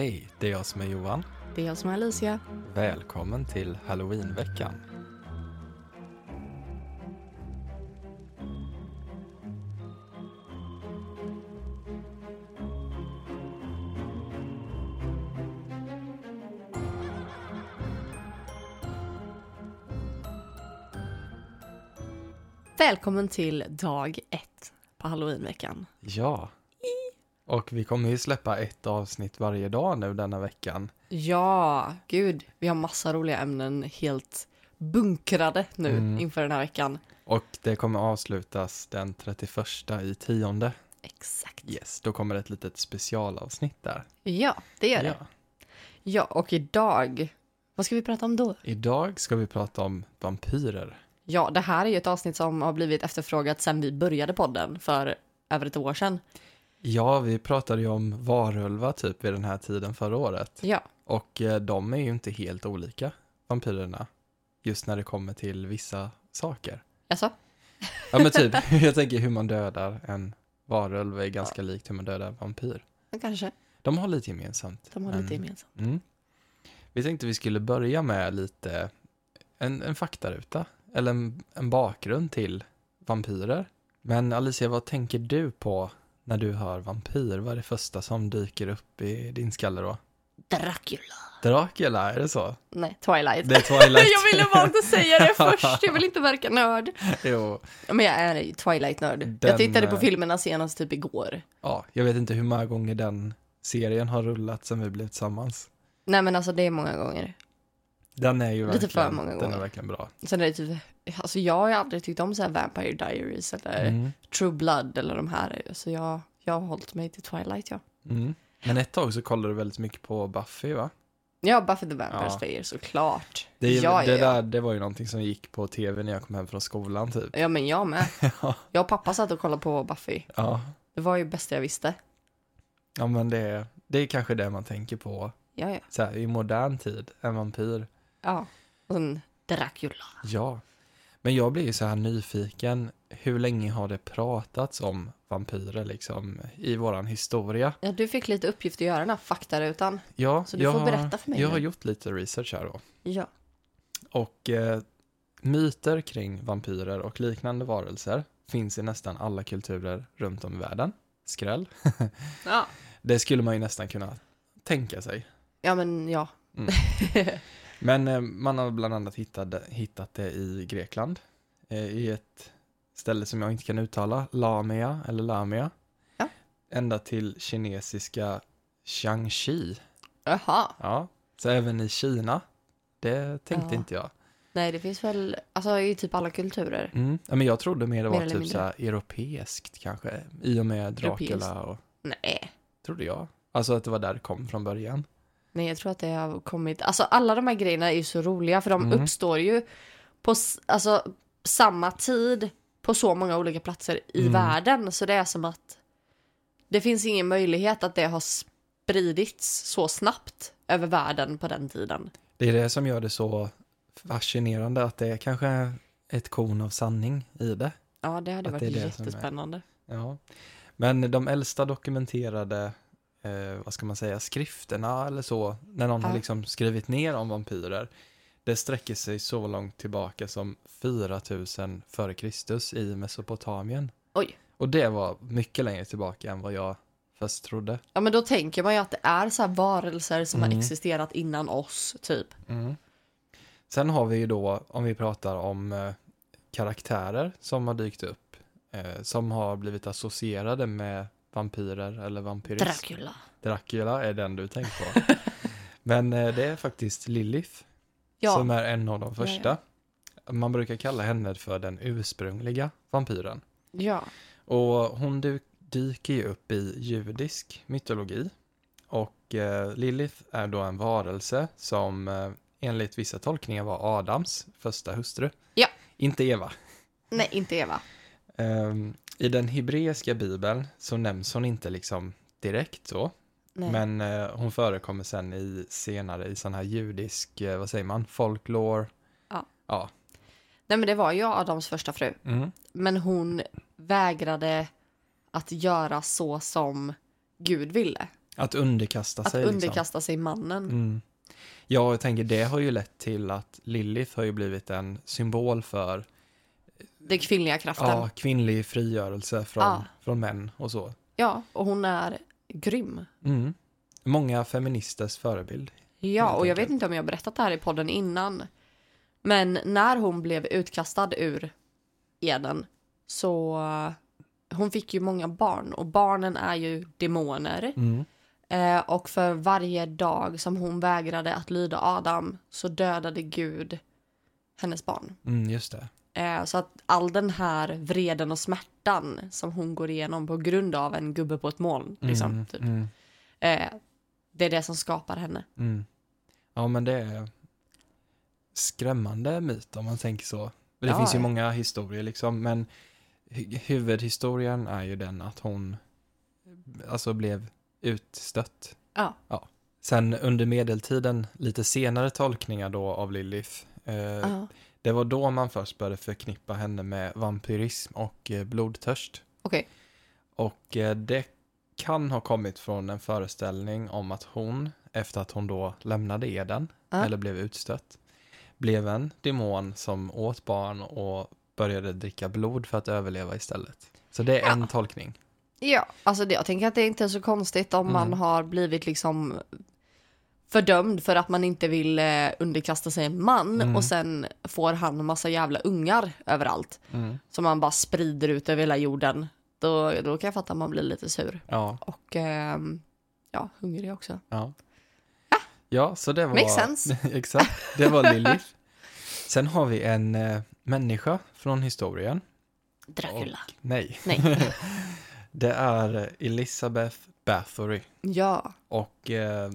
Hej, det är jag som är Johan. Det är jag som är Alicia. Välkommen till Halloweenveckan. Välkommen till dag ett på halloweenveckan. Ja. Och vi kommer ju släppa ett avsnitt varje dag nu denna veckan. Ja, gud, vi har massa roliga ämnen helt bunkrade nu Mm. inför den här veckan. Och det kommer avslutas den 31 i tionde. Exakt. Yes, då kommer ett litet specialavsnitt där. Ja, det gör det. Ja. Ja, och idag, vad ska vi prata om då? Idag ska vi prata om vampyrer. Ja, det här är ju ett avsnitt som har blivit efterfrågat sedan vi började podden för över ett år sedan. Ja, vi pratade ju om varulvar typ vid den här tiden förra året. Ja, Och eh, de är ju inte helt olika, vampyrerna. Just när det kommer till vissa saker. alltså? Ja men typ, jag tänker hur man dödar en varulv är ganska likt hur man dödar en vampyr. Kanske. De har lite gemensamt. De har lite gemensamt. Mm. Vi tänkte vi skulle börja med lite, en, en faktaruta, eller en, en bakgrund till vampyrer. Men Alicia, vad tänker du på när du hör vampyr? Vad är det första som dyker upp i din skalle då? Dracula. Dracula, är det så? Nej, Twilight. Det är Twilight. jag ville bara inte säga det först, jag vill inte verka nörd. jo. Men jag är Twilight-nörd. Den, Jag tittade på eh, filmerna senast typ igår. Ja, jag vet inte hur många gånger den serien har rullat sen vi blev tillsammans. Nej men alltså det är många gånger. Den är ju Lite verkligen, för många den gånger. är verkligen bra. Sen är det typ, alltså jag har ju aldrig tyckt om så här Vampire Diaries eller Mm. True Blood eller de här. Så jag, jag har hållit mig till Twilight ja. Mm. Men ett tag så kollade du väldigt mycket på Buffy va? Ja, Buffy the Vampire Ja. Slayer såklart. Det, ja, det, ja. Där, det var ju någonting som gick på tv när jag kom hem från skolan typ. ja, men jag med. ja. Jag och pappa satt och kollade på Buffy. Ja, Det var ju bästa jag visste. ja men det, det är kanske det man tänker på Ja, ja. så här, i modern tid, en vampyr. Ja. Och sen Dracula. Ja, men jag blir ju så här nyfiken, hur länge har det pratats om vampyrer liksom i våran historia? Ja, du fick lite uppgift att göra den här faktarutan. Ja, Så du jag får berätta för mig Jag nu. har gjort lite research här då. Ja. Och eh, myter kring vampyrer och liknande varelser finns i nästan alla kulturer runt om i världen. Skräll. Ja. Det skulle man ju nästan kunna tänka sig. Ja, men ja. Men eh, man har bland annat hittat, hittat det i Grekland. Eh, I ett ställe som jag inte kan uttala, Lamia eller Lamia. Ja. Ända till kinesiska Jiangxi. Jaha. Ja, så även i Kina. Det tänkte Ja. inte jag. Nej, det finns väl, alltså i typ alla kulturer. Mm. Ja, men jag trodde mer det Mer var eller typ så här europeiskt kanske. I och med Dracula Europeiskt. och, Nej. trodde jag. Alltså att det var där det kom från början. Nej, jag tror att det har kommit, alltså alla de här grejerna är ju så roliga för de Mm. uppstår ju på alltså, samma tid på så många olika platser i Mm. världen. Så det är som att det finns ingen möjlighet att det har spridits så snabbt över världen på den tiden. Det är det som gör det så fascinerande att det är kanske ett korn av sanning i det. Ja, det hade Att varit det jättespännande. Ja. Men de äldsta dokumenterade, eh, vad ska man säga, skrifterna eller så, när någon har Ja. liksom skrivit ner om vampyrer, det sträcker sig så långt tillbaka som 4000 före Kristus i Mesopotamien. Oj. Och det var mycket längre tillbaka än vad jag först trodde. Ja, men då tänker man ju att det är så här varelser som Mm. har existerat innan oss, typ. Sen har vi ju då, om vi pratar om eh, karaktärer som har dykt upp, eh, som har blivit associerade med vampyrer eller vampyrism. Dracula. Dracula är den du tänker på. Men eh, det är faktiskt Lilith Ja, som är en av de första. Man brukar kalla henne för den ursprungliga vampyren. ja. Och hon dy- dyker ju upp i judisk mytologi. Och eh, Lilith är då en varelse som eh, enligt vissa tolkningar var Adams första hustru. Ja. Inte Eva. Nej, inte Eva. Ehm, I den hebreiska bibeln så nämns hon inte liksom direkt så. Nej. Men eh, hon förekommer sen i senare i sån här judisk, eh, vad säger man, folklore. Ja. Ja. Nej, men det var ju Adams första fru. Mm. Men hon vägrade att göra så som Gud ville. Att underkasta Att sig. Liksom. underkasta sig mannen. Mm. Ja, jag tänker det har ju lett till att Lilith har ju blivit en symbol för Den kvinnliga kraften. ja, Ja. kvinnlig frigörelse från, Ja. från män och så. och hon är grym. Mm. Många feministers förebild. Ja, och jag vet inte om jag har berättat det här i podden innan. Men när hon blev utkastad ur Eden så hon fick ju många barn och barnen är ju demoner. Mm. Eh, och för varje dag som hon vägrade att lyda Adam så dödade Gud hennes barn. Mm, just det. Eh, så att all den här vreden och smärtan som hon går igenom på grund av en gubbe på ett moln, liksom, Mm, typ, mm, det är det som skapar henne. mm. Ja, men det är skrämmande myt om man tänker så. Det Ja, finns ju ja. många historier liksom, men hu- huvudhistorien är ju den att hon alltså blev utstött. Ja. Sen under medeltiden, lite senare tolkningar då av Lilith, eh, Ja. Det var då man först började förknippa henne med vampyrism och eh, blodtörst. Okej. Och eh, det kan ha kommit från en föreställning om att hon, efter att hon då lämnade Eden, Ja. eller blev utstött, blev en demon som åt barn och började dricka blod för att överleva istället. Så det är Ja. en tolkning. Ja, alltså det, jag tänker att det inte är så konstigt om man Mm. har blivit liksom fördömd för att man inte vill eh, underkasta sig en man Mm. och sen får han massa jävla ungar överallt Mm. som man bara sprider ut över hela jorden. Då, då kan jag fatta att man blir lite sur Ja, och ehm, ja, hungrig också. ja. Ja, så det var... Makes sense. Exakt, det var Lilith. Sen har vi en eh, människa från historien. Dracula. Och, nej. Nej. det är Elizabeth Bathory. Ja, Och eh,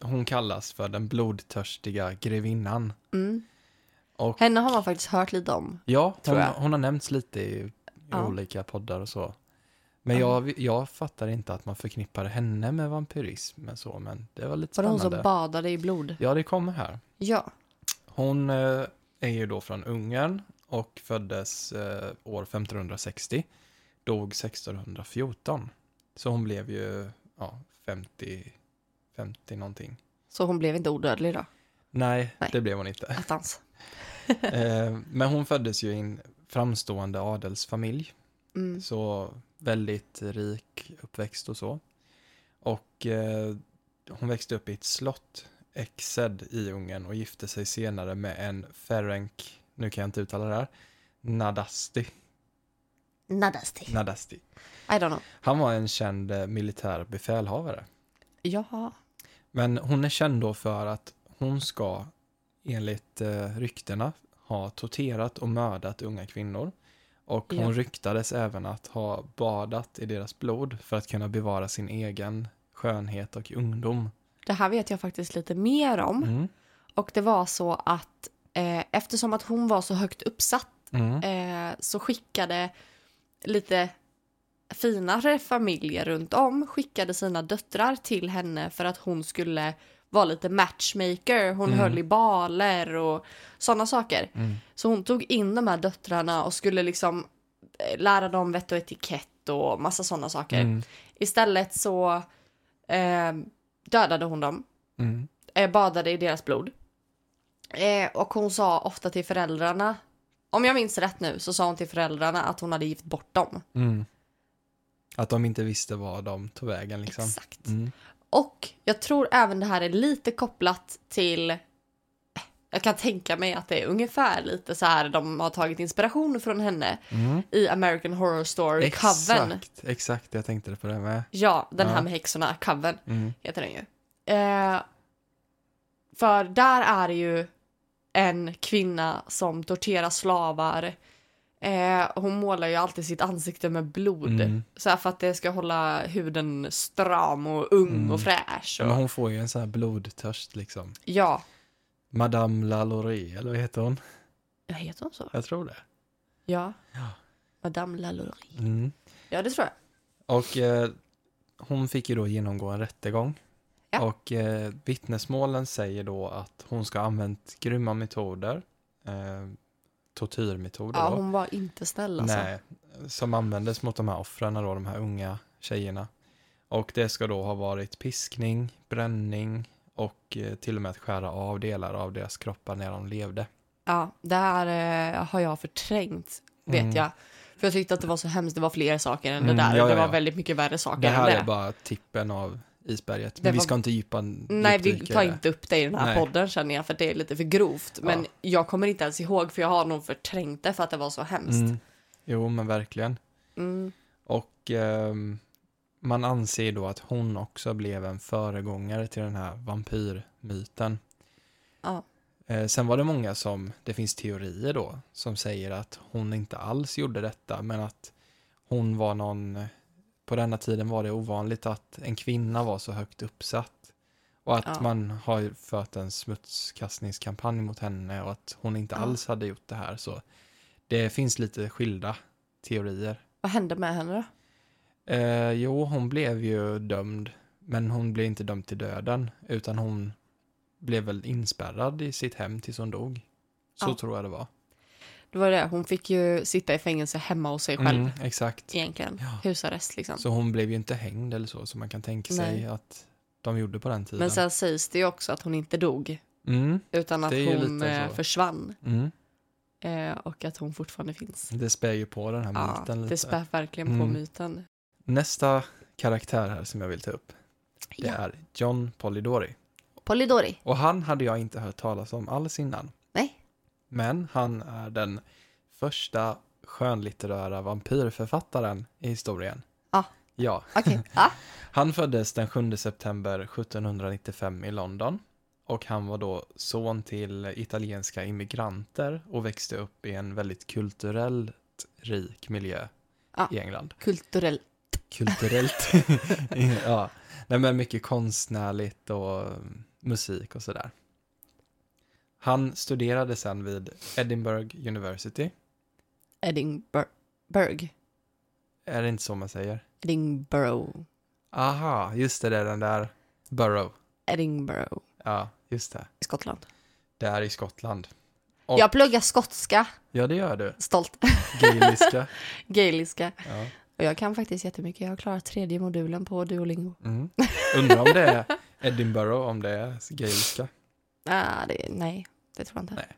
hon kallas för den blodtörstiga grevinnan. mm. Och henne har man faktiskt hört lite om. ja, hon, hon har nämnts lite i, i Ja. olika poddar och så. Men Ja. jag, jag fattar inte att man förknippar henne med vampyrism och så, men det var lite Var det hon spännande. som badade i blod? Ja, det kommer här. Ja, Hon eh, är ju då från Ungern och föddes eh, år 1560. Dog 1614. Så hon blev ju ja, 50, 50 någonting. så hon blev inte odödlig då? Nej, Nej. det blev hon inte. Attans. eh, men hon föddes ju i en framstående adelsfamilj. Mm. Så väldigt rik uppväxt och så. Och eh, hon växte upp i ett slott, Exed i Ungern och gifte sig senare med en Ferenc, nu kan jag inte uttala det här, Nadasti. Nadasti. Nadasti. I don't know. Han var en känd eh, militär befälhavare. Jaha. Men hon är känd då för att hon ska, enligt eh, ryktena, ha torterat och mördat unga kvinnor. Och hon Ja. ryktades även att ha badat i deras blod för att kunna bevara sin egen skönhet och ungdom. Det här vet jag faktiskt lite mer om. Mm. Och det var så att eh, eftersom att hon var så högt uppsatt Mm. eh, så skickade lite finare familjer runt om skickade sina döttrar till henne för att hon skulle vara lite matchmaker. Hon Mm. höll i baler och sådana saker. Mm. Så hon tog in de här döttrarna och skulle liksom eh, lära dem vett och etikett och massa sådana saker. Mm. Istället så eh, dödade hon dem, Mm. eh, badade i deras blod. Eh, och hon sa ofta till föräldrarna, om jag minns rätt nu, så sa hon till föräldrarna att hon hade gift bort dem. Att de inte visste var de tog vägen liksom. Exakt. Mm. Och jag tror även det här är lite kopplat till jag kan tänka mig att det är ungefär lite så här de har tagit inspiration från henne Mm. i American Horror Story Coven. Exakt, exakt, jag tänkte det på det med. Ja, den här Ja. med häxorna, Coven Mm. heter den ju. Eh, för där är det ju en kvinna som torterar slavar. Eh, hon målar ju alltid sitt ansikte med blod. Mm. Så för att det ska hålla huden stram och ung Mm. och fräsch. Och, Men hon får ju en sån här blodtörst liksom. Ja, Madame Lalaurie, eller vad heter hon? jag heter hon så? Jag tror det. Ja. Ja. Madame Lalaurie. Mm. Ja, det tror jag. Och eh, hon fick ju då genomgå en rättegång. Ja. Och eh, vittnesmålen säger då att hon ska ha använt grymma metoder. Eh, tortyrmetoder Ja, då. hon var inte snäll alltså. Nej, som användes mot de här offren då, de här unga tjejerna. Och det ska då ha varit piskning, bränning och eh, till och med att skära av delar av deras kroppar när de levde. Ja, det här eh, har jag förträngt, vet Mm. jag. För jag tyckte att det var så hemskt, det var fler saker än Mm, det där. ja, det ja, var ja. väldigt mycket värre saker Det här än det. är bara tippen av isberget. Men vi var- ska inte djupa Nej, vi tar inte upp det i den här Nej. podden känner jag, för det är lite för grovt. Men Ja. jag kommer inte ens ihåg, för jag har nog förträngt det för att det var så hemskt. Mm. Jo, men verkligen. Mm. Och ehm, man anser då att hon också blev en föregångare till den här vampyrmyten. Ja. Eh, sen var det många som, det finns teorier då, som säger att hon inte alls gjorde detta, men att hon var någon, på denna tiden var det ovanligt att en kvinna var så högt uppsatt. Och att Ja. man har fört en smutskastningskampanj mot henne och att hon inte Ja. alls hade gjort det här. Så det finns lite skilda teorier. Vad hände med henne då? Eh, jo, hon blev ju dömd, men hon blev inte dömd till döden, utan hon blev väl inspärrad i sitt hem tills hon dog. Så Ja. tror jag det var. Det var det, hon fick ju sitta i fängelse hemma hos sig själv. Mm, exakt. Egentligen. Ja. Husarrest liksom. Så hon blev ju inte hängd eller så, som man kan tänka sig Nej. att de gjorde på den tiden. Men sen sägs det ju också att hon inte dog. mm, Utan att hon eh, försvann. mm. Eh, och att hon fortfarande finns. Det spär ju på den här Ja, myten lite. det spär verkligen på Mm. myten. Nästa karaktär här som jag vill ta upp, det Ja. är John Polidori. Polidori. Och han hade jag inte hört talas om alls innan. Men han är den första skönlitterära vampyrförfattaren i historien. Ah. Ja. Okej. Ja. Han föddes den 7 september 1795 i London. Och han var då son till italienska immigranter och växte upp i en väldigt kulturellt rik miljö Ja. i England. Kulturell. Kulturellt. ja. Nej, men mycket konstnärligt och mm, musik och sådär. Han studerade sen vid Edinburgh University. Edinburgh. Är det inte så man säger? Edinburgh. Aha, just det, det är den där Borough. Edinburgh. Ja, just det. I Skottland. Det är i Skottland. Och- Jag pluggar skotska. Ja, det gör du. Stolt. Gaeliska. Gaeliska. Ja. Och jag kan faktiskt jättemycket. Jag har klarat tredje modulen på Duolingo. Mm. Undrar om det är Edinburgh, om det är gaeliska. Ah, det, nej, det tror jag inte. Nej.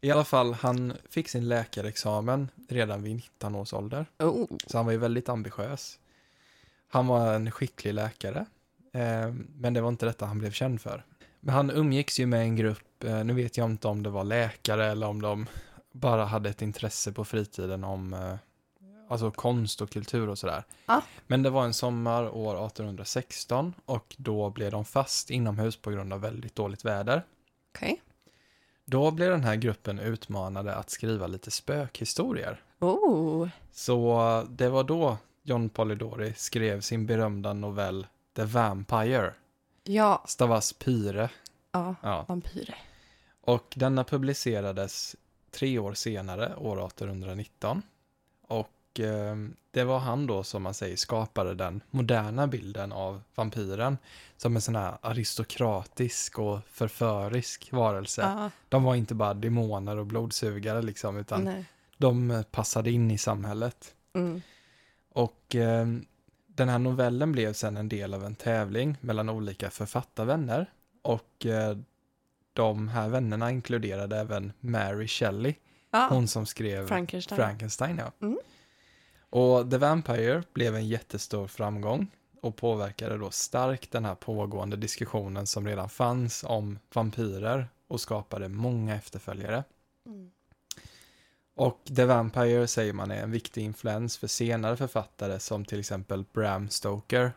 I alla fall, han fick sin läkarexamen redan vid 19 års ålder. Oh. Så han var ju väldigt ambitiös. Han var en skicklig läkare. Eh, men det var inte detta han blev känd för. Men han umgicks ju med en grupp, eh, nu vet jag inte om det var läkare eller om de bara hade ett intresse på fritiden om eh, alltså konst och kultur och sådär. Ja. Men det var en sommar år 1816 och då blev de fast inomhus på grund av väldigt dåligt väder. Okej. Då blev den här gruppen utmanade att skriva lite spökhistorier. Oh. Så det var då John Polidori skrev sin berömda novell The Vampire, Ja, stavas Pyre. ja. Ja. Vampyrer. Och denna publicerades tre år senare, år 1819. Och eh, det var han då som man säger skapade den moderna bilden av vampyren som en sån här aristokratisk och förförisk varelse. Ja, De var inte bara demoner och blodsugare liksom, utan nej. de eh, passade in i samhället. Mm. Och eh, den här novellen blev sen en del av en tävling mellan olika författarvänner. Och eh, de här vännerna inkluderade även Mary Shelley, Ja, hon som skrev Frankenstein. Frankenstein. Ja. Mm. Och The Vampire blev en jättestor framgång och påverkade då starkt den här pågående diskussionen som redan fanns om vampyrer och skapade många efterföljare. Mm. Och The Vampire säger man är en viktig influens för senare författare som till exempel Bram Stoker.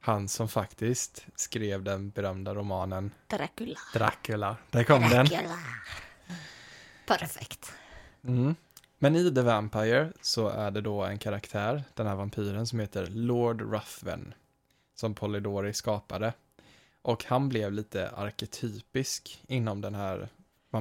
Han som faktiskt skrev den berömda romanen Dracula. Dracula. Där kom den. Dracula. Perfekt. Mm. Men i The Vampire så är det då en karaktär, den här vampyren som heter Lord Ruthven. Som Polidori skapade. Och han blev lite arketypisk inom den här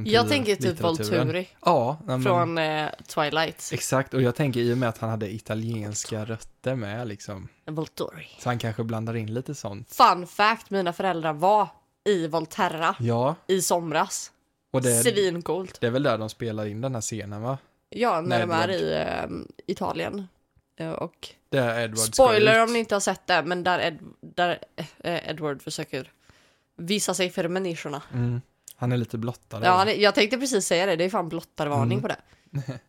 Jag tänker typ. Volturi Ja, men- från eh, Twilight. Exakt, och jag tänker i och med att han hade italienska rötter med liksom. Volturi. Så han kanske blandar in lite sånt. Fun fact, mina föräldrar var i Volterra Ja, i somras. och det, Svincoolt. det är väl där de spelar in den här scenen va? Ja, när Nej, de är i eh, Italien. Eh, Och Där Edward spoiler om ni inte har sett det, men där, Ed, där eh, Edward försöker visa sig för människorna. Mm. Han är lite blottad. Ja, det- jag tänkte precis säga det, det är fan blottarvarning Mm. på det.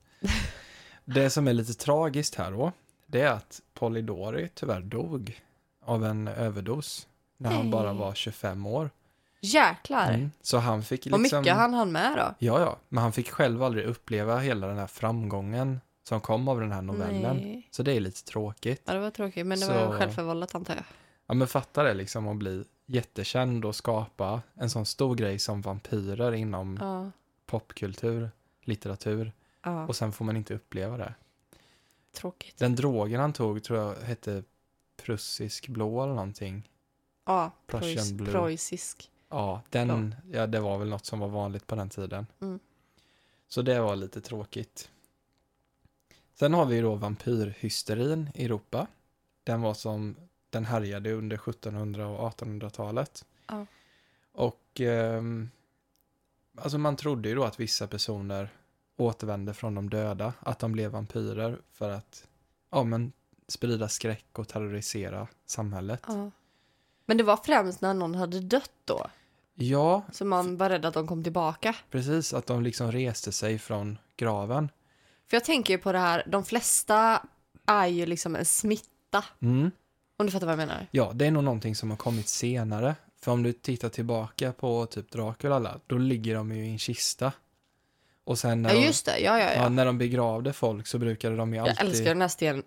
Det som är lite tragiskt här då, det är att Polidori tyvärr dog av en överdos när han bara var 25 år. Jäklar! Mm. Så han fick Vad liksom... mycket han hann med då. Ja, ja, men han fick själv aldrig uppleva hela den här framgången som kom av den här novellen. Nej. Så det är lite tråkigt. Ja, det var tråkigt, men det Så- var självförvållat antar jag. Ja, men fatta det liksom att bli jättekänd och skapa en sån stor grej som vampyrer inom Ja, popkultur, litteratur ja och sen får man inte uppleva det. tråkigt. Den drogen han tog tror jag hette prussisk blå eller någonting. Ja, preussisk. Ja, den, ja, det var väl något som var vanligt på den tiden. Mm. Så det var lite tråkigt. Sen har vi då vampyrhysterin i Europa. Den var som, den härjade under 1700 och 1800-talet. Ja. Och ehm, alltså man trodde ju då att vissa personer återvände från de döda, att de blev vampyrer för att ja, men, sprida skräck och terrorisera samhället. Ja. Men det var främst när någon hade dött då, Ja, så man var rädd att de kom tillbaka. precis, att de liksom reste sig från graven. För jag tänker ju på det här, de flesta är ju liksom en smitta. Mm. Om du fattar vad jag menar? Ja, det är nog någonting som har kommit senare. För om du tittar tillbaka på typ Dracula, alla, då ligger de ju i en kista. Och sen när, Ja just det, ja ja ja, när de begravde folk så brukade de ju Jag alltid... älskar den här sten,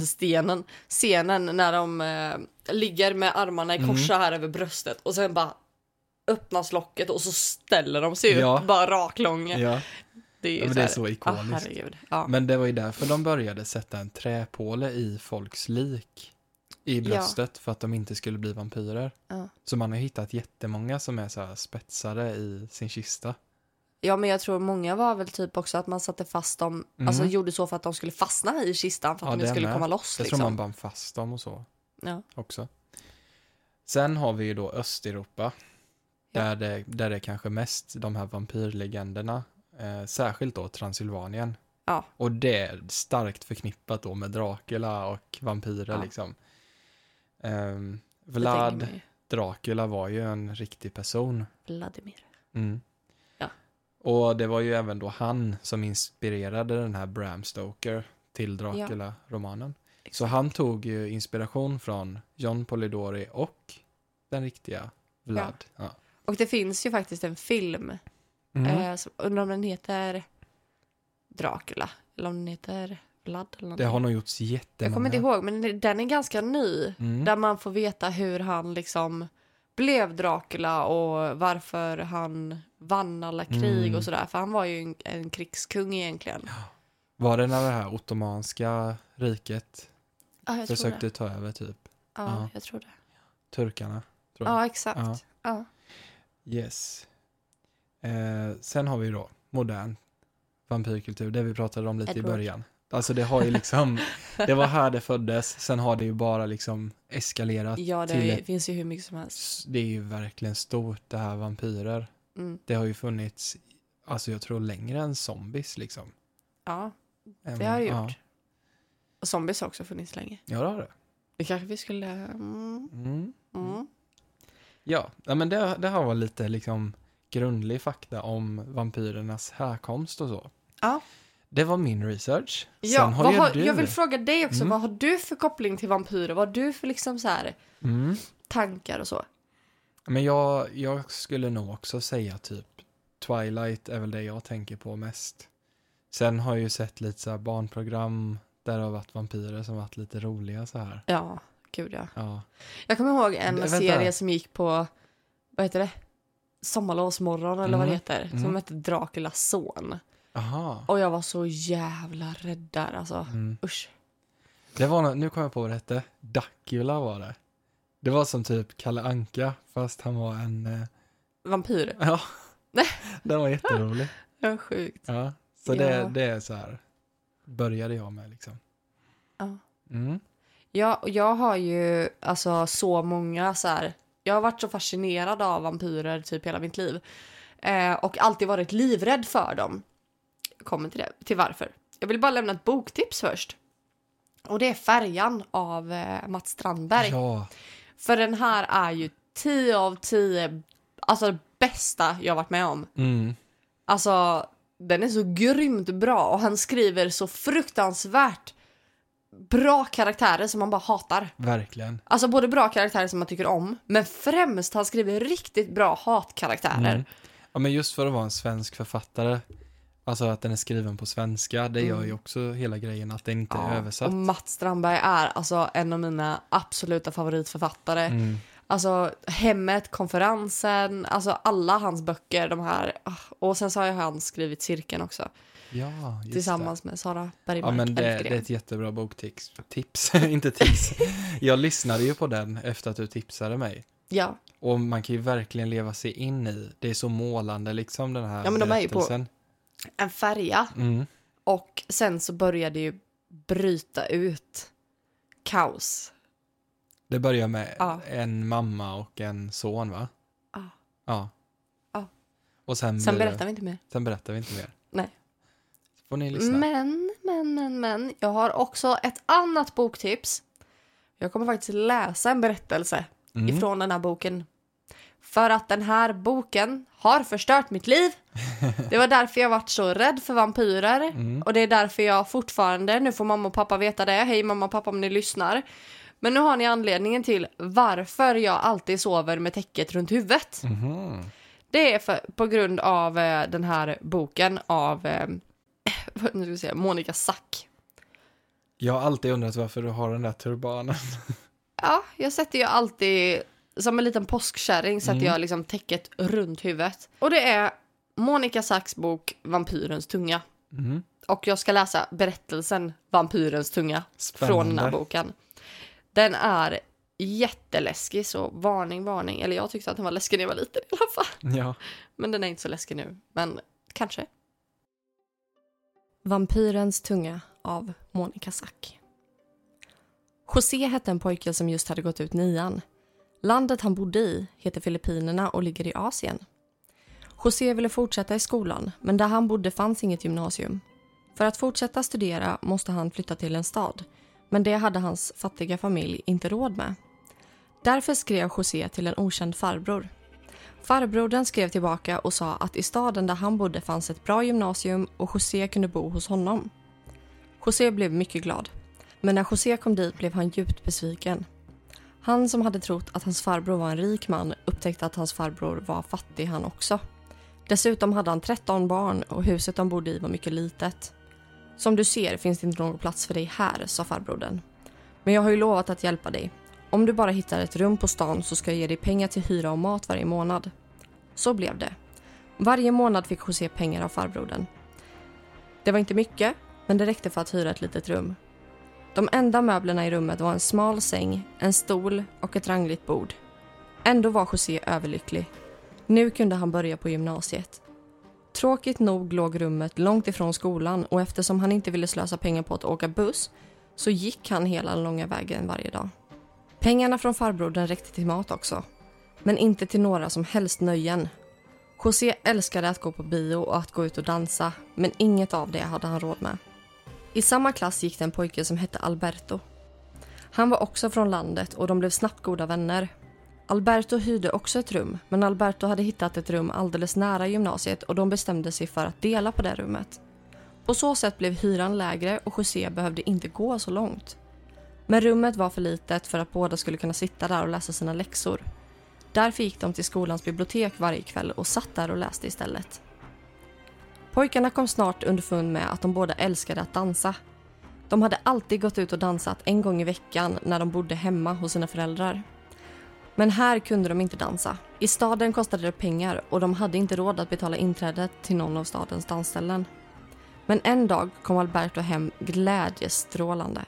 stenen, scenen när de eh, ligger med armarna i kors så här över bröstet och sen bara öppnas locket och så ställer de sig Ja. upp bara raklånga. Ja, Det är ju ja, men så det är så ah, ikoniskt. herregud. Ja. men det var ju därför de började sätta en träpåle i folks lik i bröstet för att de inte skulle bli vampyrer. Ja. Så man har hittat jättemånga som är så spetsade i sin kista. ja men jag tror många var väl typ också att man satte fast dem, Mm. alltså gjorde så för att de skulle fastna i kistan för att Ja, de inte skulle med. komma loss Jag liksom. tror man band fast dem och så. ja. också. Sen har vi ju då Östeuropa. Ja. Där, det, där det är kanske mest de här vampyrlegenderna. Eh, särskilt då Transylvanien. Ja. Och det är starkt förknippat då med Dracula och vampyrer Ja. liksom. Tänker Vlad. Dracula var ju en riktig person. Vladimir. Mm. Ja. Och det var ju även då han som inspirerade den här Bram Stoker till Dracula-romanen. Så Exakt. han tog ju inspiration från John Polidori och den riktiga Vlad. Ja. Och det finns ju faktiskt en film, Mm. eh, som, undrar om den heter Dracula, eller om den heter Vlad eller Det någonting. har nog gjorts jättemånga. Jag kommer inte ihåg, men den är ganska ny. Mm. Där man får veta hur han liksom blev Dracula och varför han vann alla krig Mm. och sådär. För han var ju en, en krigskung egentligen. Var det när det här ottomanska riket Ja, jag försökte det. ta över typ Ja, Ja. jag tror det. turkarna? Tror jag. Ja, exakt. Ja. Ja. Yes. Eh, sen har vi då modern vampyrkultur, det vi pratade om lite Edward. i början. Alltså det har ju liksom, det var här det föddes, sen har det ju bara liksom eskalerat. Ja, det till ett- finns ju hur mycket som helst. Det är ju verkligen stort det här vampyrer. Mm. Det har ju funnits, alltså jag tror längre än zombies liksom. Ja, det har det gjort. Ja, Och zombies har också funnits länge. ja det har det. Det kanske vi skulle... Mm, Mm. Ja, men det, det här var lite liksom grundlig fakta om vampyrernas härkomst och så. Ja. Det var min research. Ja, Sen har har, du... jag vill fråga dig också, Mm. vad har du för koppling till vampyrer? Vad har du för liksom så här Mm. tankar och så? Men jag, jag skulle nog också säga typ Twilight är väl det jag tänker på mest. Sen har jag ju sett lite så barnprogram där det har varit vampyrer som varit lite roliga så här. Ja, gud ja. Ja. Jag kommer ihåg en Vänta. serie som gick på, vad heter det? Sommarlovsmorgon eller vad det Mm, heter. Som mm. hette Draculas son. Aha. Och jag var så jävla rädd där alltså. Mm. Usch. Det var nu kom jag på vad det hette. Dracula var det. Det var som typ Kalle Anka fast han var en... Eh, Vampyr. ja. Den var jätterolig. Det var sjukt. Ja. Så Ja. det, det är så här. Började jag med liksom. Ja. Mm. Ja, och jag har ju alltså så många så här. Jag har varit så fascinerad av vampyrer typ hela mitt liv. Eh, och alltid varit livrädd för dem. Jag kommer till det, till varför. Jag vill bara lämna ett boktips först. Och det är Färjan av eh, Mats Strandberg. Ja, För den här är ju 10 av 10, alltså det bästa jag varit med om. mm. Alltså, den är så grymt bra och han skriver så fruktansvärt bra karaktärer som man bara hatar. verkligen. Alltså både bra karaktärer som man tycker om, men främst han skriver riktigt bra hatkaraktärer. Mm. Ja, men just för att vara en svensk författare, alltså att den är skriven på svenska, det gör ju också hela grejen att den inte är Mm. Ja, översatt. och Mats Strandberg är alltså en av mina absoluta favoritförfattare. Mm. Alltså Hemmet, Konferensen, alltså alla hans böcker, de här. ah, Och sen så har han skrivit Cirkeln också, Ja, tillsammans med Sara det. Bergmark Ja, men det, det är ett jättebra boktips. Tips, inte tips. Jag lyssnade ju på den efter att du tipsade mig. Ja, Och man kan ju verkligen leva sig in i, det är så målande liksom den här Ja, men de är ju på- en färja. Mm. Och sen så börjar det ju bryta ut kaos. Det börjar med Ja. en mamma och en son va? Ja. Ja. Ja. Och sen, Sen blir det- berättar vi inte mer. sen berättar vi inte mer. Nej. Får ni lyssna. Men, men, men, men. Jag har också ett annat boktips. Jag kommer faktiskt läsa en berättelse Mm. ifrån den här boken. För att den här boken har förstört mitt liv. Det var därför jag varit så rädd för vampyrer. Mm. Och det är därför jag fortfarande, nu får mamma och pappa veta det, hej mamma och pappa om ni lyssnar. Men nu har ni anledningen till varför jag alltid sover med täcket runt huvudet. Mhm. Det är för, på grund av eh, den här boken av eh, nu ska vi se, Monica Sack. Jag har alltid undrat varför du har den där turbanen. Ja, jag sätter ju alltid, som en liten påskkärring sätter Mm. jag liksom täcket runt huvudet. Och det är Monica Sacks bok Vampyrens tunga. Mm. Och jag ska läsa berättelsen Vampyrens tunga från den här Spännande. boken. Den är jätteläskig, så varning, varning. Eller jag tyckte att den var läskig när jag var liten i alla fall. Ja. Men den är inte så läskig nu. Men kanske. Vampyrens tunga av Monica Sack. José hette en pojke som just hade gått ut nian. Landet han bodde i heter Filippinerna och ligger i Asien. José ville fortsätta i skolan, men där han bodde fanns inget gymnasium. För att fortsätta studera måste han flytta till en stad, men det hade hans fattiga familj inte råd med. Därför skrev José till en okänd farbror. Farbrodern skrev tillbaka och sa att i staden där han bodde fanns ett bra gymnasium och José kunde bo hos honom. José blev mycket glad, men när José kom dit blev han djupt besviken. Han som hade trott att hans farbror var en rik man upptäckte att hans farbror var fattig han också. Dessutom hade han 13 barn och huset de bodde i var mycket litet. Som du ser finns det inte någon plats för dig här, sa farbrodern. Men jag har ju lovat att hjälpa dig. Om du bara hittar ett rum på stan så ska jag ge dig pengar till hyra och mat varje månad. Så blev det. Varje månad fick José pengar av farbrodern. Det var inte mycket, men det räckte för att hyra ett litet rum. De enda möblerna i rummet var en smal säng, en stol och ett rangligt bord. Ändå var José överlycklig. Nu kunde han börja på gymnasiet. Tråkigt nog låg rummet långt ifrån skolan och eftersom han inte ville slösa pengar på att åka buss så gick han hela den långa vägen varje dag. Pengarna från farbrodern räckte till mat också. Men inte till några som helst nöjen. José älskade att gå på bio och att gå ut och dansa, men inget av det hade han råd med. I samma klass gick det en pojke som hette Alberto. Han var också från landet och de blev snabbt goda vänner. Alberto hyrde också ett rum, men Alberto hade hittat ett rum alldeles nära gymnasiet och de bestämde sig för att dela på det rummet. På så sätt blev hyran lägre och José behövde inte gå så långt. Men rummet var för litet för att båda skulle kunna sitta där och läsa sina läxor. Därför gick de till skolans bibliotek varje kväll och satt där och läste istället. Pojkarna kom snart underfund med att de båda älskade att dansa. De hade alltid gått ut och dansat en gång i veckan när de bodde hemma hos sina föräldrar. Men här kunde de inte dansa. I staden kostade det pengar och de hade inte råd att betala inträdet till någon av stadens dansställen. Men en dag kom Alberto hem glädjestrålande.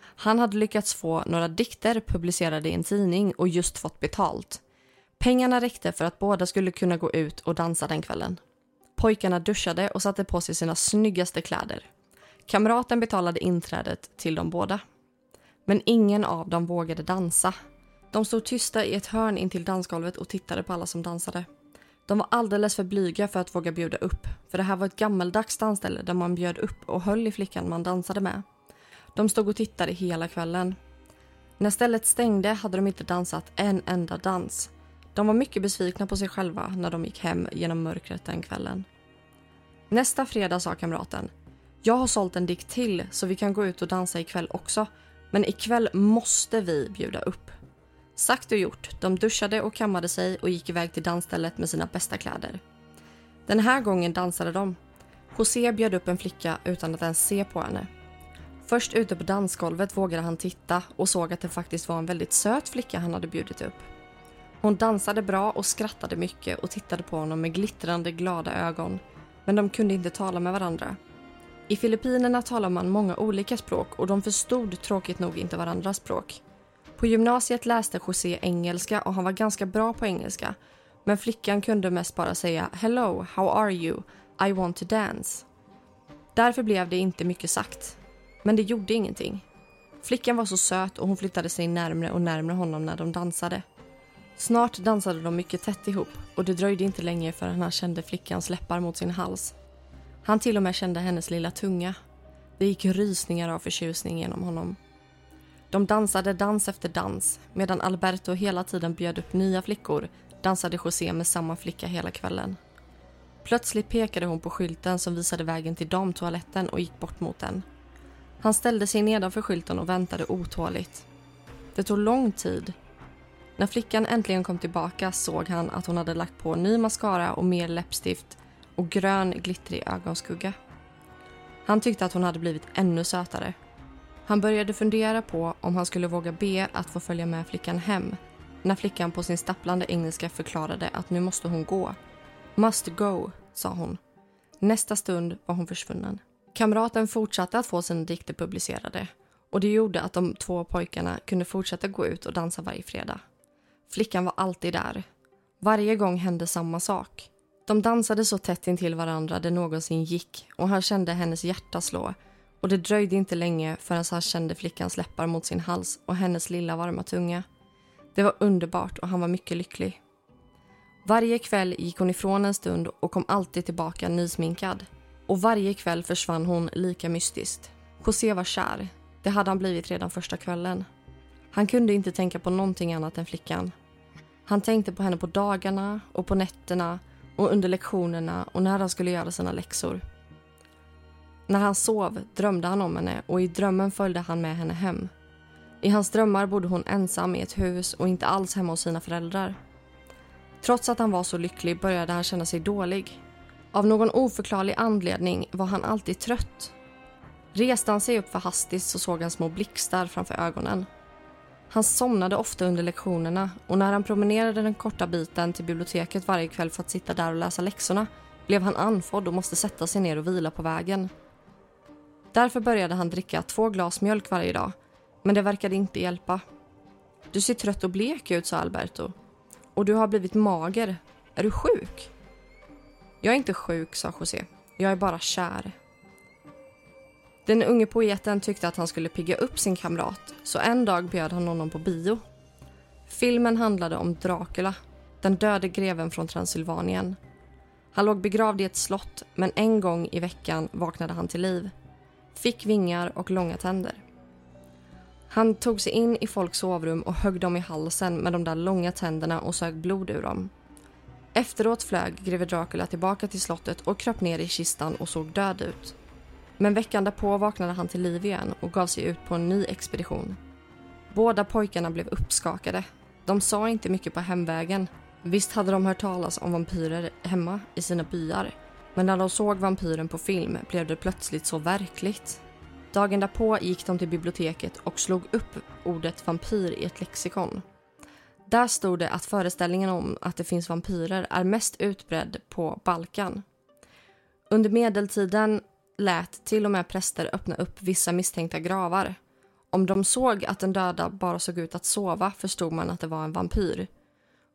Han hade lyckats få några dikter publicerade i en tidning och just fått betalt. Pengarna räckte för att båda skulle kunna gå ut och dansa den kvällen. Pojkarna duschade och satte på sig sina snyggaste kläder. Kamraten betalade inträdet till dem båda. Men ingen av dem vågade dansa. De stod tysta i ett hörn intill dansgolvet och tittade på alla som dansade. De var alldeles för blyga för att våga bjuda upp, för det här var ett gammeldags dansställe där man bjöd upp och höll i flickan man dansade med. De stod och tittade hela kvällen. När stället stängde hade de inte dansat en enda dans. De var mycket besvikna på sig själva när de gick hem genom mörkret den kvällen. Nästa fredag sa kamraten. Jag har sålt en dikt till så vi kan gå ut och dansa ikväll också. Men ikväll måste vi bjuda upp. Sagt och gjort. De duschade och kammade sig och gick iväg till dansstället med sina bästa kläder. Den här gången dansade de. José bjöd upp en flicka utan att ens se på henne. Först ute på dansgolvet vågade han titta och såg att det faktiskt var en väldigt söt flicka han hade bjudit upp. Hon dansade bra och skrattade mycket och tittade på honom med glittrande glada ögon. Men de kunde inte tala med varandra. I Filippinerna talar man många olika språk och de förstod tråkigt nog inte varandras språk. På gymnasiet läste José engelska och han var ganska bra på engelska. Men flickan kunde mest bara säga “Hello, how are you? I want to dance”. Därför blev det inte mycket sagt. Men det gjorde ingenting. Flickan var så söt och hon flyttade sig närmre och närmre honom när de dansade. Snart dansade de mycket tätt ihop och det dröjde inte länge förrän han kände flickans läppar mot sin hals. Han till och med kände hennes lilla tunga. Det gick rysningar av förtjusning genom honom. De dansade dans efter dans. Medan Alberto hela tiden bjöd upp nya flickor dansade José med samma flicka hela kvällen. Plötsligt pekade hon på skylten som visade vägen till damtoaletten och gick bort mot den. Han ställde sig nedanför skylten och väntade otåligt. Det tog lång tid. När flickan äntligen kom tillbaka såg han att hon hade lagt på ny mascara och mer läppstift och grön glittrig ögonskugga. Han tyckte att hon hade blivit ännu sötare. Han började fundera på om han skulle våga be att få följa med flickan hem när flickan på sin stapplande engelska förklarade att nu måste hon gå. Must go, sa hon. Nästa stund var hon försvunnen. Kamraten fortsatte att få sina dikter publicerade och det gjorde att de två pojkarna kunde fortsätta gå ut och dansa varje fredag. Flickan var alltid där. Varje gång hände samma sak. De dansade så tätt intill varandra det någonsin gick och han kände hennes hjärta slå och det dröjde inte länge förrän han kände flickans läppar mot sin hals och hennes lilla varma tunga. Det var underbart och han var mycket lycklig. Varje kväll gick hon ifrån en stund och kom alltid tillbaka nysminkad. Och varje kväll försvann hon lika mystiskt. José var kär. Det hade han blivit redan första kvällen. Han kunde inte tänka på någonting annat än flickan. Han tänkte på henne på dagarna och på nätterna och under lektionerna och när han skulle göra sina läxor. När han sov drömde han om henne och i drömmen följde han med henne hem. I hans drömmar bodde hon ensam i ett hus och inte alls hemma hos sina föräldrar. Trots att han var så lycklig började han känna sig dålig. Av någon oförklarlig anledning var han alltid trött. Reste han sig upp för hastigt så såg han små blixtar framför ögonen. Han somnade ofta under lektionerna och när han promenerade den korta biten till biblioteket varje kväll för att sitta där och läsa läxorna blev han andfådd och måste sätta sig ner och vila på vägen. Därför började han dricka två glas mjölk varje dag, men det verkade inte hjälpa. Du ser trött och blek ut, sa Alberto. Och du har blivit mager. Är du sjuk? Jag är inte sjuk, sa José. Jag är bara kär. Den unge poeten tyckte att han skulle pigga upp sin kamrat så en dag bjöd han honom på bio. Filmen handlade om Dracula, den döde greven från Transylvanien. Han låg begravd i ett slott men en gång i veckan vaknade han till liv. Fick vingar och långa tänder. Han tog sig in i folks sovrum och högg dem i halsen med de där långa tänderna och sög blod ur dem. Efteråt flög greve Dracula tillbaka till slottet och kröp ner i kistan och såg död ut. Men veckan därpå vaknade han till liv igen och gav sig ut på en ny expedition. Båda pojkarna blev uppskakade. De sa inte mycket på hemvägen. Visst hade de hört talas om vampyrer hemma i sina byar. Men när de såg vampyren på film blev det plötsligt så verkligt. Dagen därpå gick de till biblioteket och slog upp ordet vampyr i ett lexikon. Där stod det att föreställningen om att det finns vampyrer är mest utbredd på Balkan. Under medeltiden lät till och med präster öppna upp vissa misstänkta gravar. Om de såg att den döda bara såg ut att sova förstod man att det var en vampyr.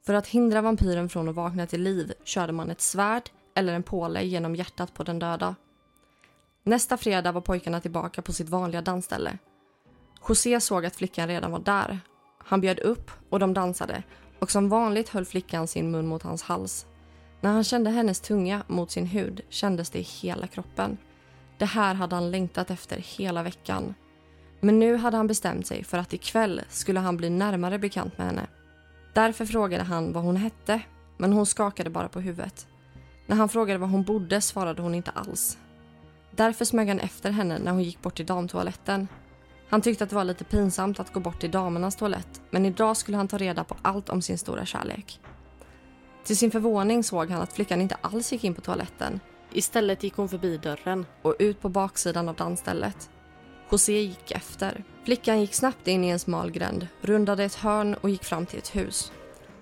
För att hindra vampyren från att vakna till liv körde man ett svärd eller en påle genom hjärtat på den döda. Nästa fredag var pojkarna tillbaka på sitt vanliga dansställe. José såg att flickan redan var där. Han bjöd upp och de dansade och som vanligt höll flickan sin mun mot hans hals. När han kände hennes tunga mot sin hud kändes det i hela kroppen. Det här hade han längtat efter hela veckan. Men nu hade han bestämt sig för att ikväll skulle han bli närmare bekant med henne. Därför frågade han vad hon hette, men hon skakade bara på huvudet. När han frågade var hon bodde svarade hon inte alls. Därför smög han efter henne när hon gick bort till damtoaletten. Han tyckte att det var lite pinsamt att gå bort till damernas toalett, men idag skulle han ta reda på allt om sin stora kärlek. Till sin förvåning såg han att flickan inte alls gick in på toaletten Istället gick hon förbi dörren. och ut på baksidan av dansstället. José gick efter. Flickan gick snabbt in i en smal gränd, rundade ett hörn och gick fram till ett hus.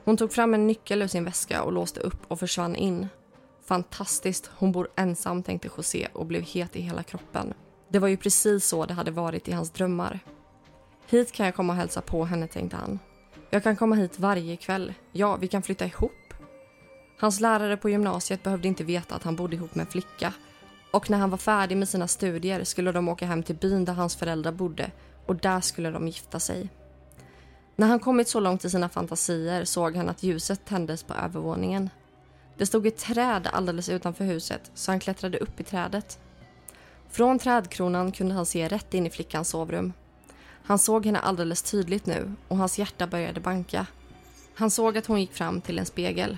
Hon tog fram en nyckel ur sin väska och låste upp och försvann in. Fantastiskt, hon bor ensam tänkte José och blev het i hela kroppen. Det var ju precis så det hade varit i hans drömmar. Hit kan jag komma och hälsa på henne tänkte han. Jag kan komma hit varje kväll. Ja, vi kan flytta ihop. Hans lärare på gymnasiet behövde inte veta att han bodde ihop med en flicka. Och när han var färdig med sina studier skulle de åka hem till byn där hans föräldrar bodde och där skulle de gifta sig. När han kommit så långt i sina fantasier såg han att ljuset tändes på övervåningen. Det stod ett träd alldeles utanför huset så han klättrade upp i trädet. Från trädkronan kunde han se rätt in i flickans sovrum. Han såg henne alldeles tydligt nu och hans hjärta började banka. Han såg att hon gick fram till en spegel.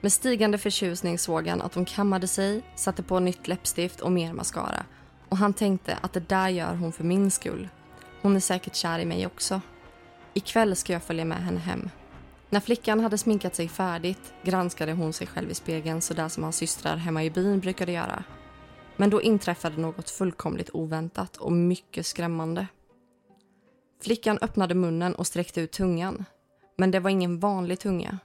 Med stigande förtjusning såg han att hon kammade sig, satte på nytt läppstift och mer mascara. Och han tänkte att det där gör hon för min skull. Hon är säkert kär i mig också. Ikväll ska jag följa med henne hem. När flickan hade sminkat sig färdigt granskade hon sig själv i spegeln så där som hans systrar hemma i byn brukade göra. Men då inträffade något fullkomligt oväntat och mycket skrämmande. Flickan öppnade munnen och sträckte ut tungan. Men det var ingen vanlig tunga.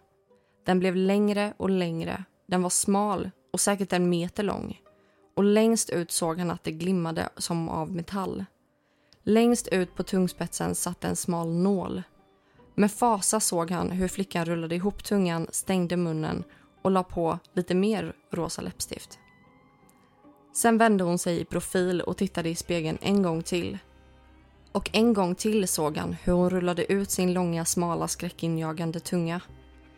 Den blev längre och längre. Den var smal och säkert en meter lång. Och längst ut såg han att det glimmade som av metall. Längst ut på tungspetsen satt en smal nål. Med fasa såg han hur flickan rullade ihop tungan, stängde munnen och la på lite mer rosa läppstift. Sen vände hon sig i profil och tittade i spegeln en gång till. Och en gång till såg han hur hon rullade ut sin långa, smala, skräckinjagande tunga.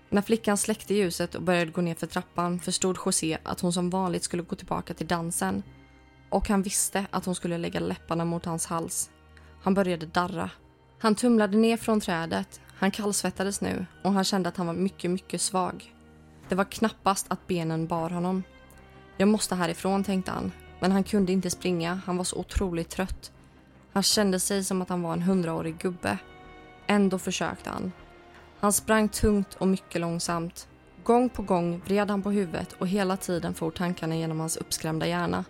När flickan släckte ljuset och började gå ner för trappan förstod José att hon som vanligt skulle gå tillbaka till dansen. Och han visste att hon skulle lägga läpparna mot hans hals. Han började darra. Han tumlade ner från trädet. Han kallsvettades nu och han kände att han var mycket, mycket svag. Det var knappast att benen bar honom. Jag måste härifrån, tänkte han. Men han kunde inte springa, han var så otroligt trött. Han kände sig som att han var en hundraårig gubbe. Ändå försökte han. Han sprang tungt och mycket långsamt. Gång på gång vred han på huvudet och hela tiden for tankarna genom hans uppskrämda hjärna.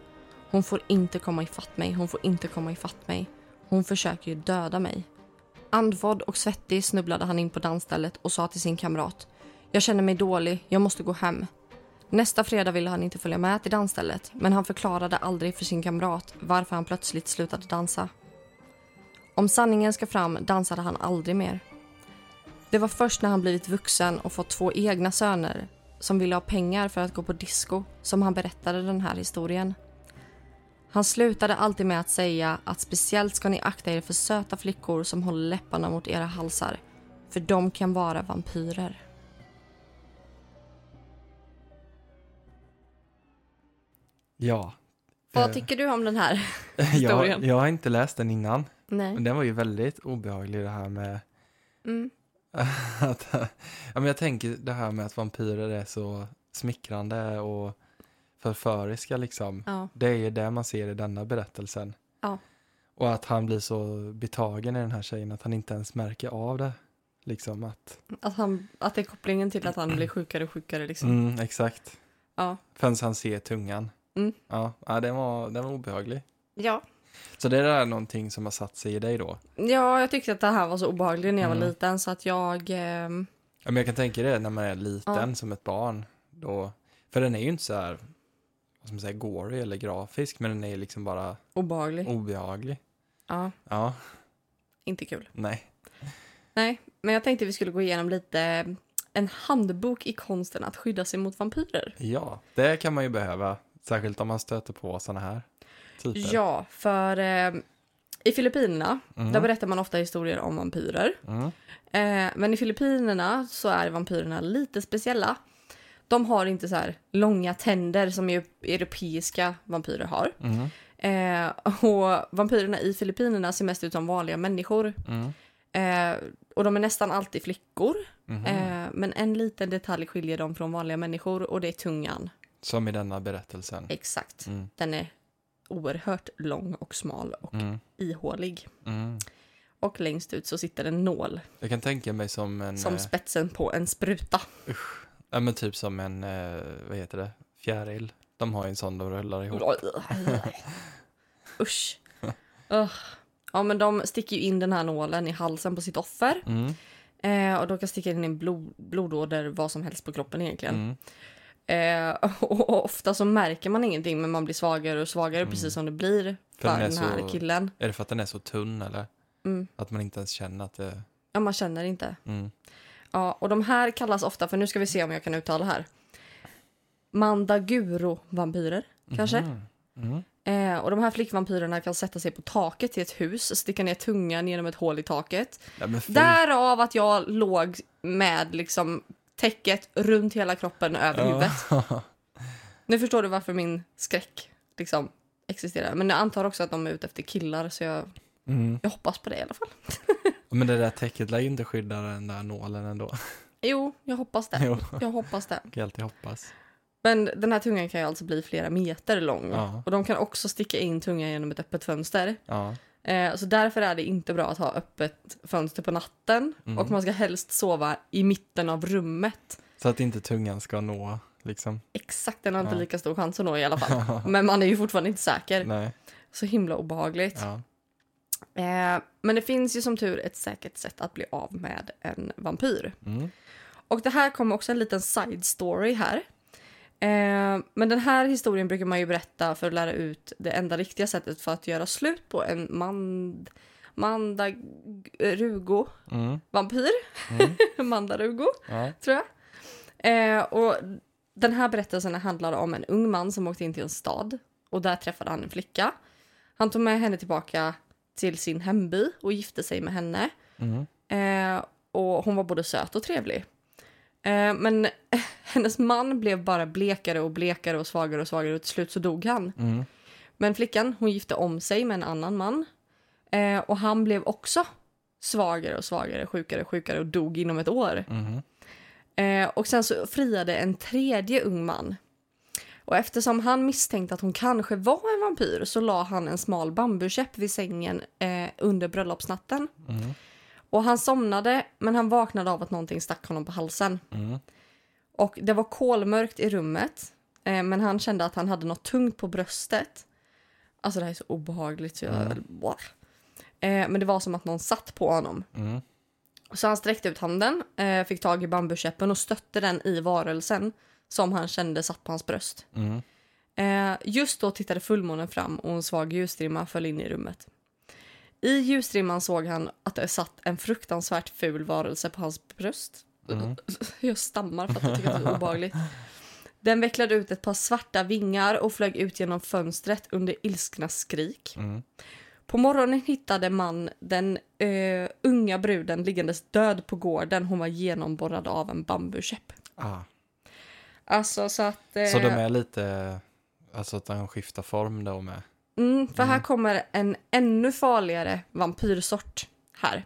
Hon får inte komma ifatt mig, hon får inte komma ifatt mig. Hon försöker ju döda mig. Andfådd och svettig snubblade han in på dansstället och sa till sin kamrat. Jag känner mig dålig, jag måste gå hem. Nästa fredag ville han inte följa med till dansstället men han förklarade aldrig för sin kamrat varför han plötsligt slutade dansa. Om sanningen ska fram dansade han aldrig mer. Det var först när han blivit vuxen och fått två egna söner som ville ha pengar för att gå på disco som han berättade den här historien. Han slutade alltid med att säga att speciellt ska ni akta er för söta flickor som håller läpparna mot era halsar. För de kan vara vampyrer. Ja. Vad Eh, tycker du om den här jag, historien? jag har inte läst den innan. Nej. Men den var ju väldigt obehaglig det här med Mm. att, ja, men jag tänker det här med att vampyrer är så smickrande och förföriska liksom. Ja. Det är det man ser i denna berättelsen. Ja. Och att han blir så betagen i den här tjejen att han inte ens märker av det. Liksom att, Att, han, att det är kopplingen till att han blir sjukare och sjukare liksom. mm, exakt. Ja. Förrän han ser tungan. Mm. Ja, ja den, var, den var obehaglig. Ja. Så det är någonting som har satt sig i dig då? ja, jag tyckte att det här var så obehagligt när jag var Mm. liten så att jag... ehm, Ja, men jag kan tänka det när man är liten som ett barn. Då, för den är ju inte så här, vad ska man säga, gory eller grafisk, men den är liksom bara obehaglig. obehaglig. Ja, Ja, inte kul. nej. Nej, men jag tänkte vi skulle gå igenom lite en handbok i konsten att skydda sig mot vampyrer. Ja, det kan man ju behöva. Särskilt om man stöter på sådana här typer. Ja, för eh, i Filippinerna, Mm. där berättar man ofta historier om vampyrer. Mm. Eh, men i Filippinerna så är vampyrerna lite speciella. De har inte så här långa tänder som eu- europeiska vampyrer har. Mm. Eh, och vampyrerna i Filippinerna ser mest ut som vanliga människor. Mm. Eh, och de är nästan alltid flickor. Mhm. Eh, men en liten detalj skiljer dem från vanliga människor och det är tungan. Som i denna berättelsen. Exakt. Mm. Den är oerhört lång och smal och Mm. ihålig. Mm. Och längst ut så sitter en nål Jag kan tänka mig som en... som eh, spetsen på en spruta. Ja, men typ som en, eh, vad heter det, fjäril. De har ju en sån de rullar ihop. Usch. Ugh. Ja men de sticker ju in den här nålen i halsen på sitt offer. Mm. Eh, och de kan sticka in i blod, blodåder, vad som helst på kroppen egentligen. Mm. Eh, och ofta så märker man ingenting men man blir svagare och svagare Mm. precis som det blir För för den den här så- killen. Är det för att den är så tunn eller? Mm. Att man inte ens känner att det... Ja man känner inte. Mm. Ja, och de här kallas ofta, för nu ska vi se om jag kan uttala här. Mandaguro-vampyrer, kanske. Mhm. Mm. Eh, och de här flickvampyrerna kan sätta sig på taket till ett hus, sticka ner tungan genom ett hål i taket. Ja. Därav att jag låg med liksom täcket runt hela kroppen över huvudet. Ja. Nu förstår du varför min skräck liksom existerar. Men jag antar också att de är ute efter killar, så jag, Mm. jag hoppas på det i alla fall. Men det där täcket lär ju inte skydda den där nålen ändå. Jo, jag hoppas det. Jo, Jag hoppas det. jag alltid hoppas. Men den här tungan kan ju alltså bli flera meter lång. Ja. Och de kan också sticka in tungan genom ett öppet fönster. Ja. Eh, så därför är det inte bra att ha öppet fönster på natten. Mm. Och man ska helst sova i mitten av rummet. Så att inte tungan ska nå, liksom. Exakt, den har inte Ja. lika stor chans att nå i alla fall. Men man är ju fortfarande inte säker. Nej. Så himla obehagligt. Ja. Eh, men det finns ju som tur ett säkert sätt att bli av med en vampyr. Mm. Och det här kommer också en liten side story här. Eh, men den här historien brukar man ju berätta för att lära ut det enda riktiga sättet för att göra slut på en mand... Mandarugo Mm. vampyr. Mm. Mandarugo, Ja. tror jag. Eh, och den här berättelsen handlar om en ung man som åkte in till en stad och där träffade han en flicka. Han tog med henne tillbaka till sin hemby och gifte sig med henne. Mm. Eh, och hon var både söt och trevlig. Eh, men hennes man blev bara blekare och blekare och svagare och svagare och till slut så dog han. Mm. Men flickan, hon gifte om sig med en annan man. Eh, och han blev också svagare och svagare, sjukare och sjukare och dog inom ett år. Mm. Eh, och sen så friade en tredje ung man. Och eftersom han misstänkte att hon kanske var en vampyr så la han en smal bambukäpp vid sängen eh, under bröllopsnatten. Mm. Och han somnade, men han vaknade av att någonting stack honom på halsen. Mm. Och det var kolmörkt i rummet, eh, men han kände att han hade något tungt på bröstet. Alltså det här är så obehagligt så jag... Mm. Eh, men det var som att någon satt på honom. Mm. Så han sträckte ut handen, eh, fick tag i bambukäppen och stötte den i varelsen som han kände satt på hans bröst. Mm. Eh, just då tittade fullmånen fram och en svag ljusstrimma föll in i rummet. I ljusstrimman såg han att det satt en fruktansvärt ful varelse på hans bröst. Mm. Jag stammar för att jag tycker att det är obehagligt. Den vecklade ut ett par svarta vingar och flög ut genom fönstret under ilskna skrik. Mm. På morgonen hittade man den eh, unga bruden liggandes död på gården. Hon var genomborrad av en bambukäpp. Ah. Alltså så att... Eh, Så de är lite, alltså att de skiftar form då med. mm, för här Mm. kommer en ännu farligare vampyrsort här.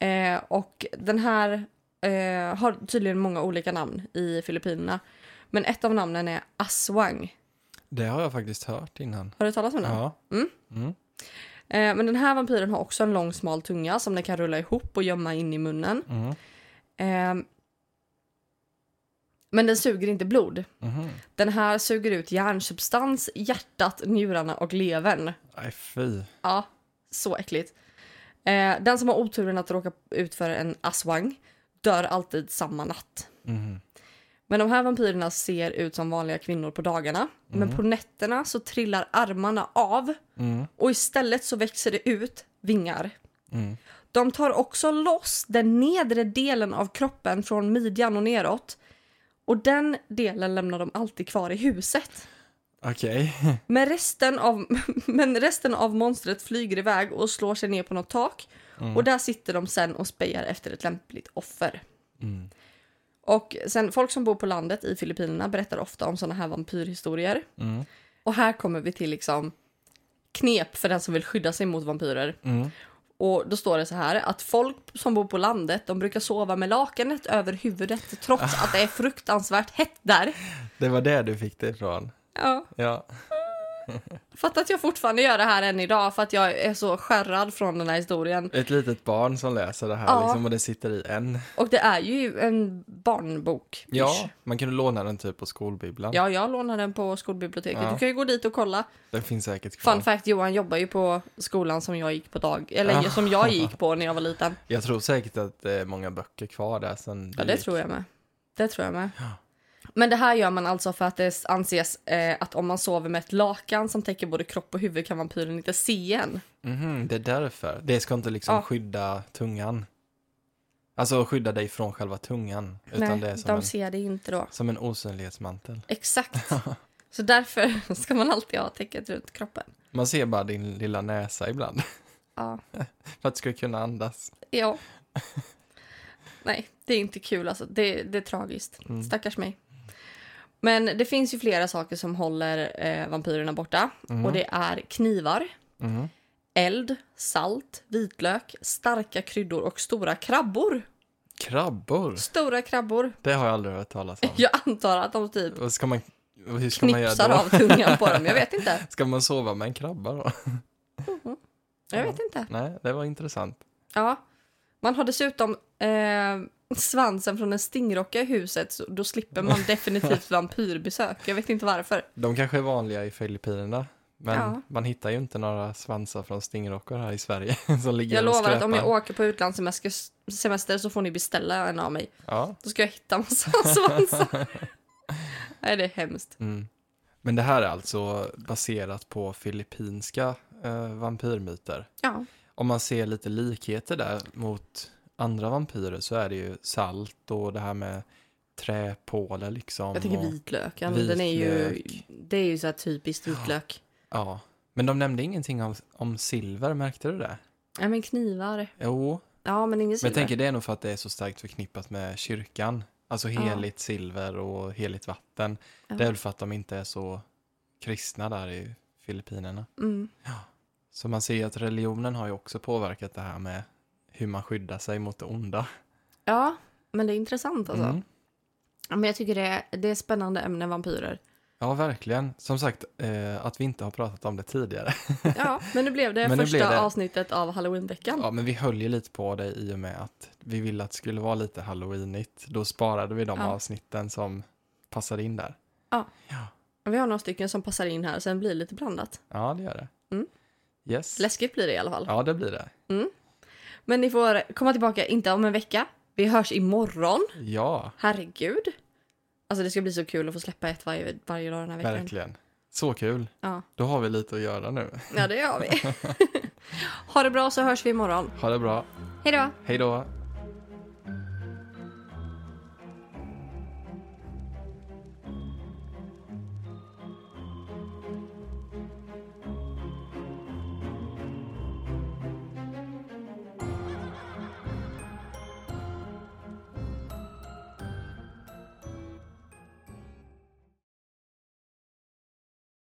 Eh, och den här eh, har tydligen många olika namn i Filippinerna. Men ett av namnen är Aswang. Det har jag faktiskt hört innan. Har du talat om den? Ja. Mm. Mm. Eh, men den här vampyren har också en lång smal tunga som den kan rulla ihop och gömma in i munnen. Mm. Eh, men den suger inte blod. Mhm. Den här suger ut hjärnsubstans, hjärtat, njurarna och levern. Nej, fy. Ja, så äckligt. Eh, den som har oturen att råka ut för en aswang dör alltid samma natt. Mhm. Men de här vampyrerna ser ut som vanliga kvinnor på dagarna. Men Mm. på nätterna så trillar armarna av Mm. och istället så växer det ut vingar. Mm. De tar också loss den nedre delen av kroppen från midjan och neråt. Och den delen lämnar de alltid kvar i huset. Okej. Men resten, av, men resten av monstret flyger iväg och slår sig ner på något tak. Mm. Och där sitter de sen och spejar efter ett lämpligt offer. Mm. Och sen folk som bor på landet i Filippinerna berättar ofta om såna här vampyrhistorier. Mm. Och här kommer vi till liksom knep för den som vill skydda sig mot vampyrer. Mm. Och då står det så här att folk som bor på landet, de brukar sova med lakanet över huvudet trots att det är fruktansvärt hett där. Det var det du fick det ifrån. Ja, Ja. Fattar att jag fortfarande gör det här än idag för att jag är så skärrad från den här historien. Ett litet barn som läser det här Ja. liksom, och det sitter i en. Och det är ju en barnbok. Ja, man kunde låna den typ på skolbibblan. Ja, jag lånar den på skolbiblioteket. Ja. Du kan ju gå dit och kolla. Den finns säkert kvar. Fun fact, Johan jobbar ju på skolan som jag gick på dag, eller Ja. som jag gick på när jag var liten. Jag tror säkert att det är många böcker kvar där sen Ja, det gick. tror jag med. Det tror jag med. Men det här gör man alltså för att det anses eh, att om man sover med ett lakan som täcker både kropp och huvud kan vampyren inte se en. Mhm, det är därför. Det ska inte liksom Ja. skydda tungan. Alltså skydda dig från själva tungan. Utan Nej, det är som, de en, ser det inte då. som en osynlighetsmantel. Exakt. Så därför ska man alltid ha täcket runt kroppen. Man ser bara din lilla näsa ibland. Ja. för att du ska kunna andas. ja. Nej, det är inte kul alltså. Det, det är tragiskt. Mm. Stackars mig. Men det finns ju flera saker som håller eh, vampyrerna borta. Mhm. Och det är knivar, Mhm. eld, salt, vitlök, starka kryddor och stora krabbor. Krabbor? Stora krabbor. Det har jag aldrig hört talas om. Jag antar att de typ Vad ska man, hur ska man göra då? av tungan på dem. Jag vet inte. Ska man sova med en krabba då? Jag vet inte. Nej, det var intressant. Ja. Man har dessutom eh, svansen från en stingrocka i huset. Så då slipper man definitivt vampyrbesök. Jag vet inte varför. De kanske är vanliga i Filippinerna. Men Ja. man hittar ju inte några svansar från stingrockor här i Sverige som ligger Jag lovar att om jag åker på utlandssemester semester så får ni beställa en av mig. Ja. Då ska jag hitta massa svansar. Nej, det är hemskt. Mm. Men det här är alltså baserat på filippinska eh, vampyrmyter. Ja. Om man ser lite likheter där mot andra vampyrer så är det ju salt och det här med träpålar liksom. Jag tänker och, vitlöken. Den är ju, Vitlök. det är ju så här typiskt vitlök. Ja. Men de nämnde ingenting om, om silver, märkte du det? Ja, men knivar. Jo, Ja, men ingen men silver. jag tänker det är nog för att det är så starkt förknippat med kyrkan. Alltså Ja. heligt silver och heligt vatten. Ja. Det är väl för att de inte är så kristna där i Filippinerna. Mm. Så man ser att religionen har ju också påverkat det här med hur man skyddar sig mot det onda. Ja, men det är intressant alltså. Mm. Ja, men jag tycker det är, det är spännande ämne, vampyrer. Ja, verkligen. Som sagt, eh, att vi inte har pratat om det tidigare. Ja, men nu blev det Men första blev det. avsnittet av Halloweenveckan. Ja, men vi höll ju lite på det i och med att vi ville att det skulle vara lite halloweenigt. Då sparade vi de Ja. avsnitten som passade in där. Vi har några stycken som passar in här, sen blir det lite blandat. Ja, det gör det. Mm. Yes. Läskigt blir det i alla fall. Ja, det blir det. Men ni får komma tillbaka, inte om en vecka. Vi hörs imorgon. Ja, Herregud. Alltså det ska bli så kul att få släppa ett varje, varje dag den här veckan. verkligen. Så kul. Ja. Då har vi lite att göra nu. ja, det gör vi. ha det bra så hörs vi imorgon. Ha det bra. Hej då! Hej då.